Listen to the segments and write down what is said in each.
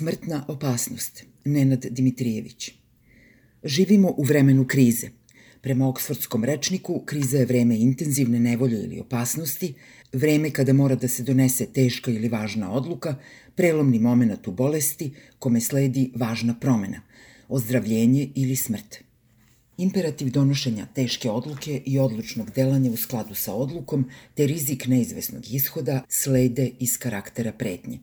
Smrtna opasnost. Nenad Dimitrijević. Živimo u vremenu krize. Prema Oksfordskom rečniku, kriza je vreme intenzivne nevolje ili opasnosti, vreme kada mora da se donese teška ili važna odluka, prelomni moment u bolesti, kome sledi važna promena, ozdravljenje ili smrt. Imperativ donošenja teške odluke i odlučnog delanja u skladu sa odlukom, te rizik neizvesnog ishoda slede iz karaktera pretnje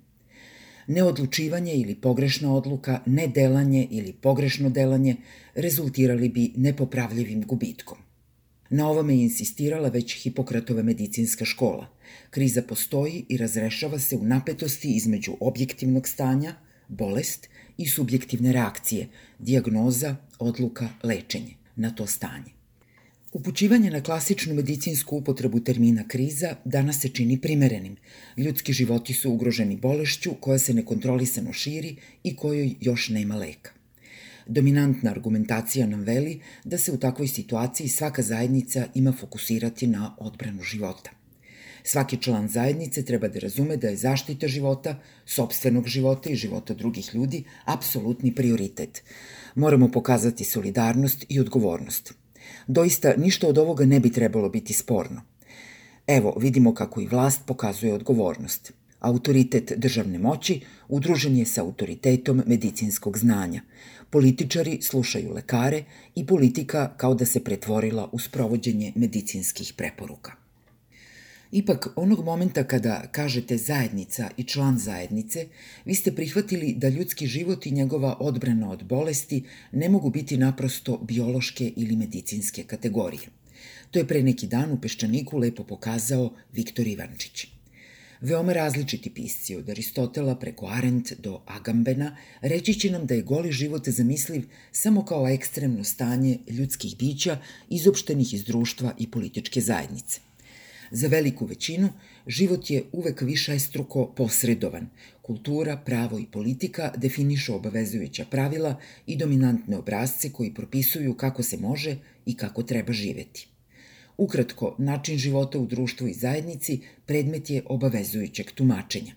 neodlučivanje ili pogrešna odluka, nedelanje ili pogrešno delanje rezultirali bi nepopravljivim gubitkom. Na ovome je insistirala već Hipokratova medicinska škola. Kriza postoji i razrešava se u napetosti između objektivnog stanja, bolest i subjektivne reakcije, diagnoza, odluka, lečenje na to stanje. Upućivanje na klasičnu medicinsku upotrebu termina kriza danas se čini primerenim. Ljudski životi su ugroženi bolešću koja se nekontrolisano širi i kojoj još nema leka. Dominantna argumentacija nam veli da se u takvoj situaciji svaka zajednica ima fokusirati na odbranu života. Svaki član zajednice treba da razume da je zaštita života, sobstvenog života i života drugih ljudi apsolutni prioritet. Moramo pokazati solidarnost i odgovornost – Doista, ništa od ovoga ne bi trebalo biti sporno. Evo, vidimo kako i vlast pokazuje odgovornost. Autoritet državne moći udružen je sa autoritetom medicinskog znanja. Političari slušaju lekare i politika kao da se pretvorila u sprovođenje medicinskih preporuka. Ipak, onog momenta kada kažete zajednica i član zajednice, vi ste prihvatili da ljudski život i njegova odbrana od bolesti ne mogu biti naprosto biološke ili medicinske kategorije. To je pre neki dan u Peščaniku lepo pokazao Viktor Ivančić. Veoma različiti pisci, od Aristotela preko Arendt do Agambena, reći će nam da je goli život zamisliv samo kao ekstremno stanje ljudskih bića izopštenih iz društva i političke zajednice. Za veliku većinu život je uvek više struko posredovan. Kultura, pravo i politika definišu obavezujuća pravila i dominantne obrazce koji propisuju kako se može i kako treba živeti. Ukratko, način života u društvu i zajednici predmet je obavezujućeg tumačenja.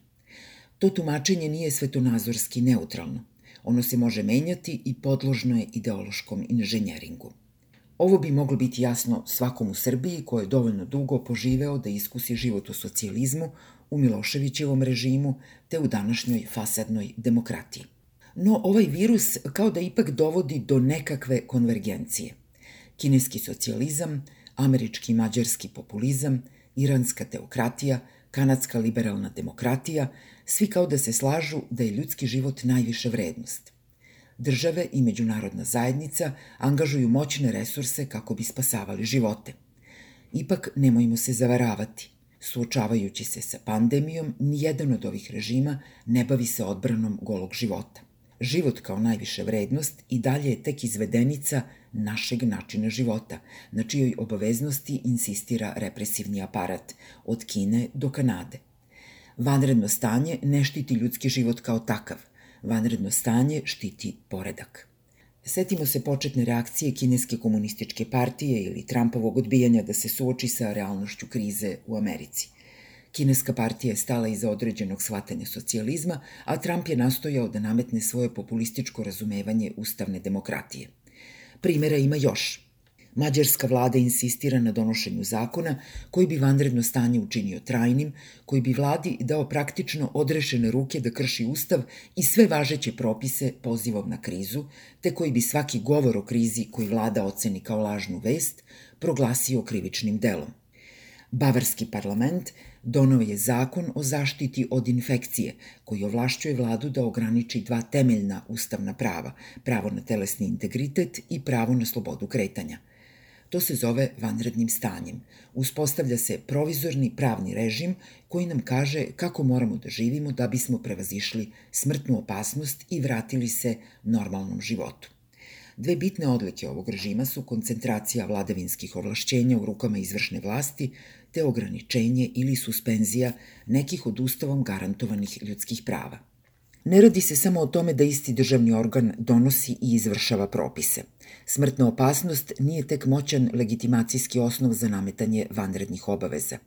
To tumačenje nije svetonazorski neutralno. Ono se može menjati i podložno je ideološkom inženjeringu. Ovo bi moglo biti jasno svakom u Srbiji ko je dovoljno dugo poživeo da iskusi život u socijalizmu, u Miloševićevom režimu te u današnjoj fasadnoj demokratiji. No ovaj virus kao da ipak dovodi do nekakve konvergencije. Kineski socijalizam, američki i mađarski populizam, iranska teokratija, kanadska liberalna demokratija, svi kao da se slažu da je ljudski život najviša vrednost – Države i međunarodna zajednica angažuju moćne resurse kako bi spasavali živote. Ipak nemojmo se zavaravati. Suočavajući se sa pandemijom, nijedan od ovih režima ne bavi se odbranom golog života. Život kao najviše vrednost i dalje je tek izvedenica našeg načina života, na čijoj obaveznosti insistira represivni aparat, od Kine do Kanade. Vanredno stanje ne štiti ljudski život kao takav, Vanredno stanje štiti poredak. Setimo se početne reakcije Kineske komunističke partije ili Trumpovog odbijanja da se suoči sa realnošću krize u Americi. Kineska partija je stala iza određenog shvatanja socijalizma, a Trump je nastojao da nametne svoje populističko razumevanje ustavne demokratije. Primera ima još – Mađarska vlada insistira na donošenju zakona koji bi vanredno stanje učinio trajnim, koji bi vladi dao praktično odrešene ruke da krši ustav i sve važeće propise pozivom na krizu, te koji bi svaki govor o krizi koji vlada oceni kao lažnu vest proglasio krivičnim delom. Bavarski parlament donao je zakon o zaštiti od infekcije, koji ovlašćuje vladu da ograniči dva temeljna ustavna prava, pravo na telesni integritet i pravo na slobodu kretanja – To se zove vanrednim stanjem. Uspostavlja se provizorni pravni režim koji nam kaže kako moramo da živimo da bismo prevazišli smrtnu opasnost i vratili se normalnom životu. Dve bitne odlike ovog režima su koncentracija vladavinskih ovlašćenja u rukama izvršne vlasti te ograničenje ili suspenzija nekih od ustavom garantovanih ljudskih prava – Ne radi se samo o tome da isti državni organ donosi i izvršava propise. Smrtna opasnost nije tek moćan legitimacijski osnov za nametanje vanrednih obaveza.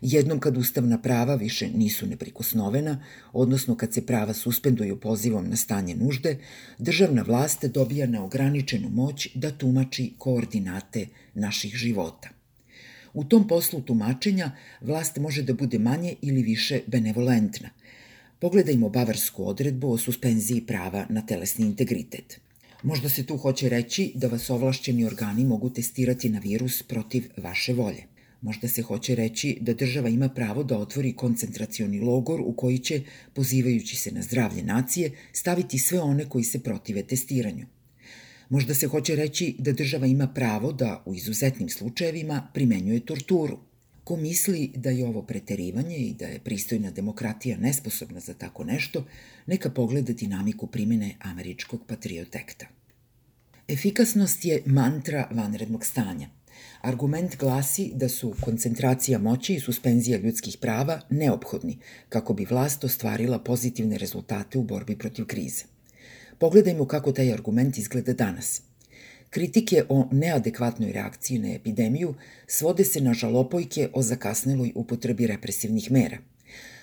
Jednom kad ustavna prava više nisu neprikosnovena, odnosno kad se prava suspenduju pozivom na stanje nužde, državna vlast dobija neograničenu moć da tumači koordinate naših života. U tom poslu tumačenja vlast može da bude manje ili više benevolentna. Pogledajmo bavarsku odredbu o suspenziji prava na telesni integritet. Možda se tu hoće reći da vas ovlašćeni organi mogu testirati na virus protiv vaše volje. Možda se hoće reći da država ima pravo da otvori koncentracioni logor u koji će, pozivajući se na zdravlje nacije, staviti sve one koji se protive testiranju. Možda se hoće reći da država ima pravo da u izuzetnim slučajevima primenjuje torturu. Ko misli da je ovo preterivanje i da je pristojna demokratija nesposobna za tako nešto, neka pogleda dinamiku primene američkog patriotekta. Efikasnost je mantra vanrednog stanja – Argument glasi da su koncentracija moći i suspenzija ljudskih prava neophodni kako bi vlast ostvarila pozitivne rezultate u borbi protiv krize. Pogledajmo kako taj argument izgleda danas. Kritike o neadekvatnoj reakciji na epidemiju svode se na žalopojke o zakasneloj upotrebi represivnih mera –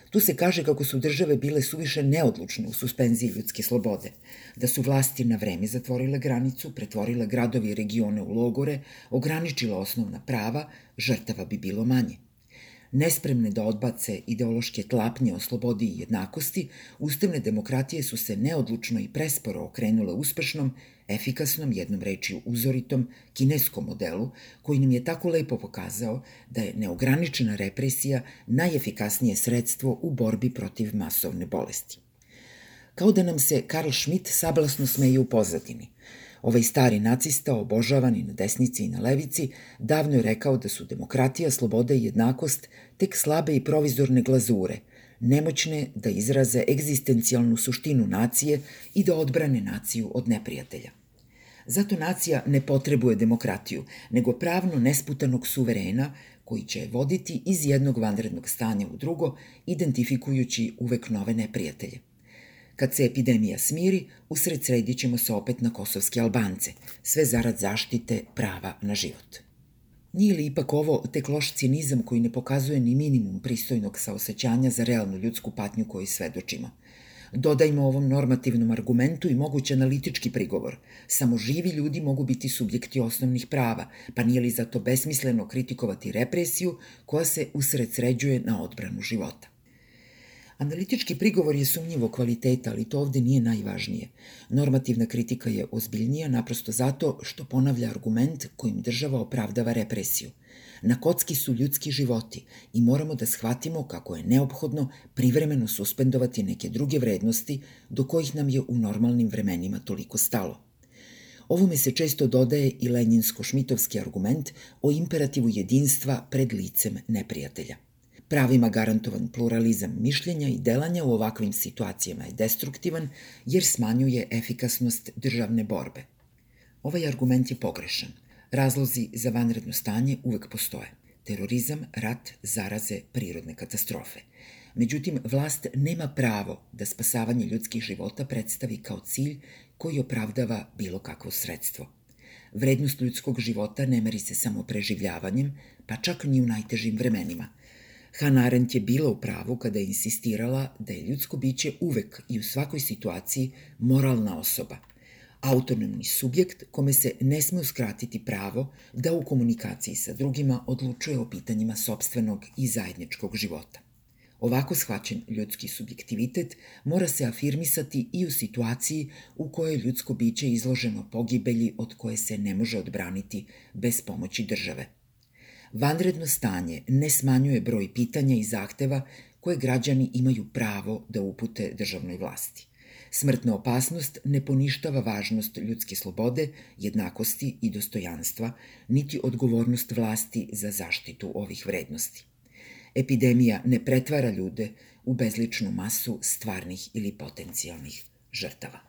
Tu se kaže kako su države bile suviše neodlučne u suspenziji ljudske slobode, da su vlasti na vreme zatvorile granicu, pretvorile gradovi i regione u logore, ograničile osnovna prava, žrtava bi bilo manje. Nespremne da odbace ideološke tlapnje o slobodi i jednakosti, ustavne demokratije su se neodlučno i presporo okrenule uspešnom, efikasnom, jednom rečiju uzoritom, kineskom modelu, koji nam je tako lepo pokazao da je neograničena represija najefikasnije sredstvo u borbi protiv masovne bolesti. Kao da nam se Karl Schmidt sablasno smeje u pozadini – Ovaj stari nacista, obožavan i na desnici i na levici, davno je rekao da su demokratija, sloboda i jednakost tek slabe i provizorne glazure, nemoćne da izraze egzistencijalnu suštinu nacije i da odbrane naciju od neprijatelja. Zato nacija ne potrebuje demokratiju, nego pravno nesputanog suverena koji će voditi iz jednog vanrednog stanja u drugo, identifikujući uvek nove neprijatelje. Kad se epidemija smiri, usred sredit ćemo se opet na kosovske Albance, sve zarad zaštite prava na život. Nije li ipak ovo tek loš cinizam koji ne pokazuje ni minimum pristojnog saosećanja za realnu ljudsku patnju koju svedočimo? Dodajmo ovom normativnom argumentu i mogući analitički prigovor. Samo živi ljudi mogu biti subjekti osnovnih prava, pa nije li zato besmisleno kritikovati represiju koja se usredsređuje na odbranu života? Analitički prigovor je sumnjivo kvaliteta, ali to ovde nije najvažnije. Normativna kritika je ozbiljnija naprosto zato što ponavlja argument kojim država opravdava represiju. Na kocki su ljudski životi i moramo da shvatimo kako je neophodno privremeno suspendovati neke druge vrednosti do kojih nam je u normalnim vremenima toliko stalo. Ovome se često dodaje i lenjinsko-šmitovski argument o imperativu jedinstva pred licem neprijatelja. Pravima garantovan pluralizam mišljenja i delanja u ovakvim situacijama je destruktivan jer smanjuje efikasnost državne borbe. Ovaj argument je pogrešan. Razlozi za vanredno stanje uvek postoje. Terorizam, rat, zaraze, prirodne katastrofe. Međutim, vlast nema pravo da spasavanje ljudskih života predstavi kao cilj koji opravdava bilo kakvo sredstvo. Vrednost ljudskog života ne meri se samo preživljavanjem, pa čak ni u najtežim vremenima – Hannah Arendt je bila u pravu kada je insistirala da je ljudsko biće uvek i u svakoj situaciji moralna osoba, autonomni subjekt kome se ne sme uskratiti pravo da u komunikaciji sa drugima odlučuje o pitanjima sobstvenog i zajedničkog života. Ovako shvaćen ljudski subjektivitet mora se afirmisati i u situaciji u kojoj je ljudsko biće izloženo pogibelji od koje se ne može odbraniti bez pomoći države – Vanredno stanje ne smanjuje broj pitanja i zahteva koje građani imaju pravo da upute državnoj vlasti. Smrtna opasnost ne poništava važnost ljudske slobode, jednakosti i dostojanstva, niti odgovornost vlasti za zaštitu ovih vrednosti. Epidemija ne pretvara ljude u bezličnu masu stvarnih ili potencijalnih žrtava.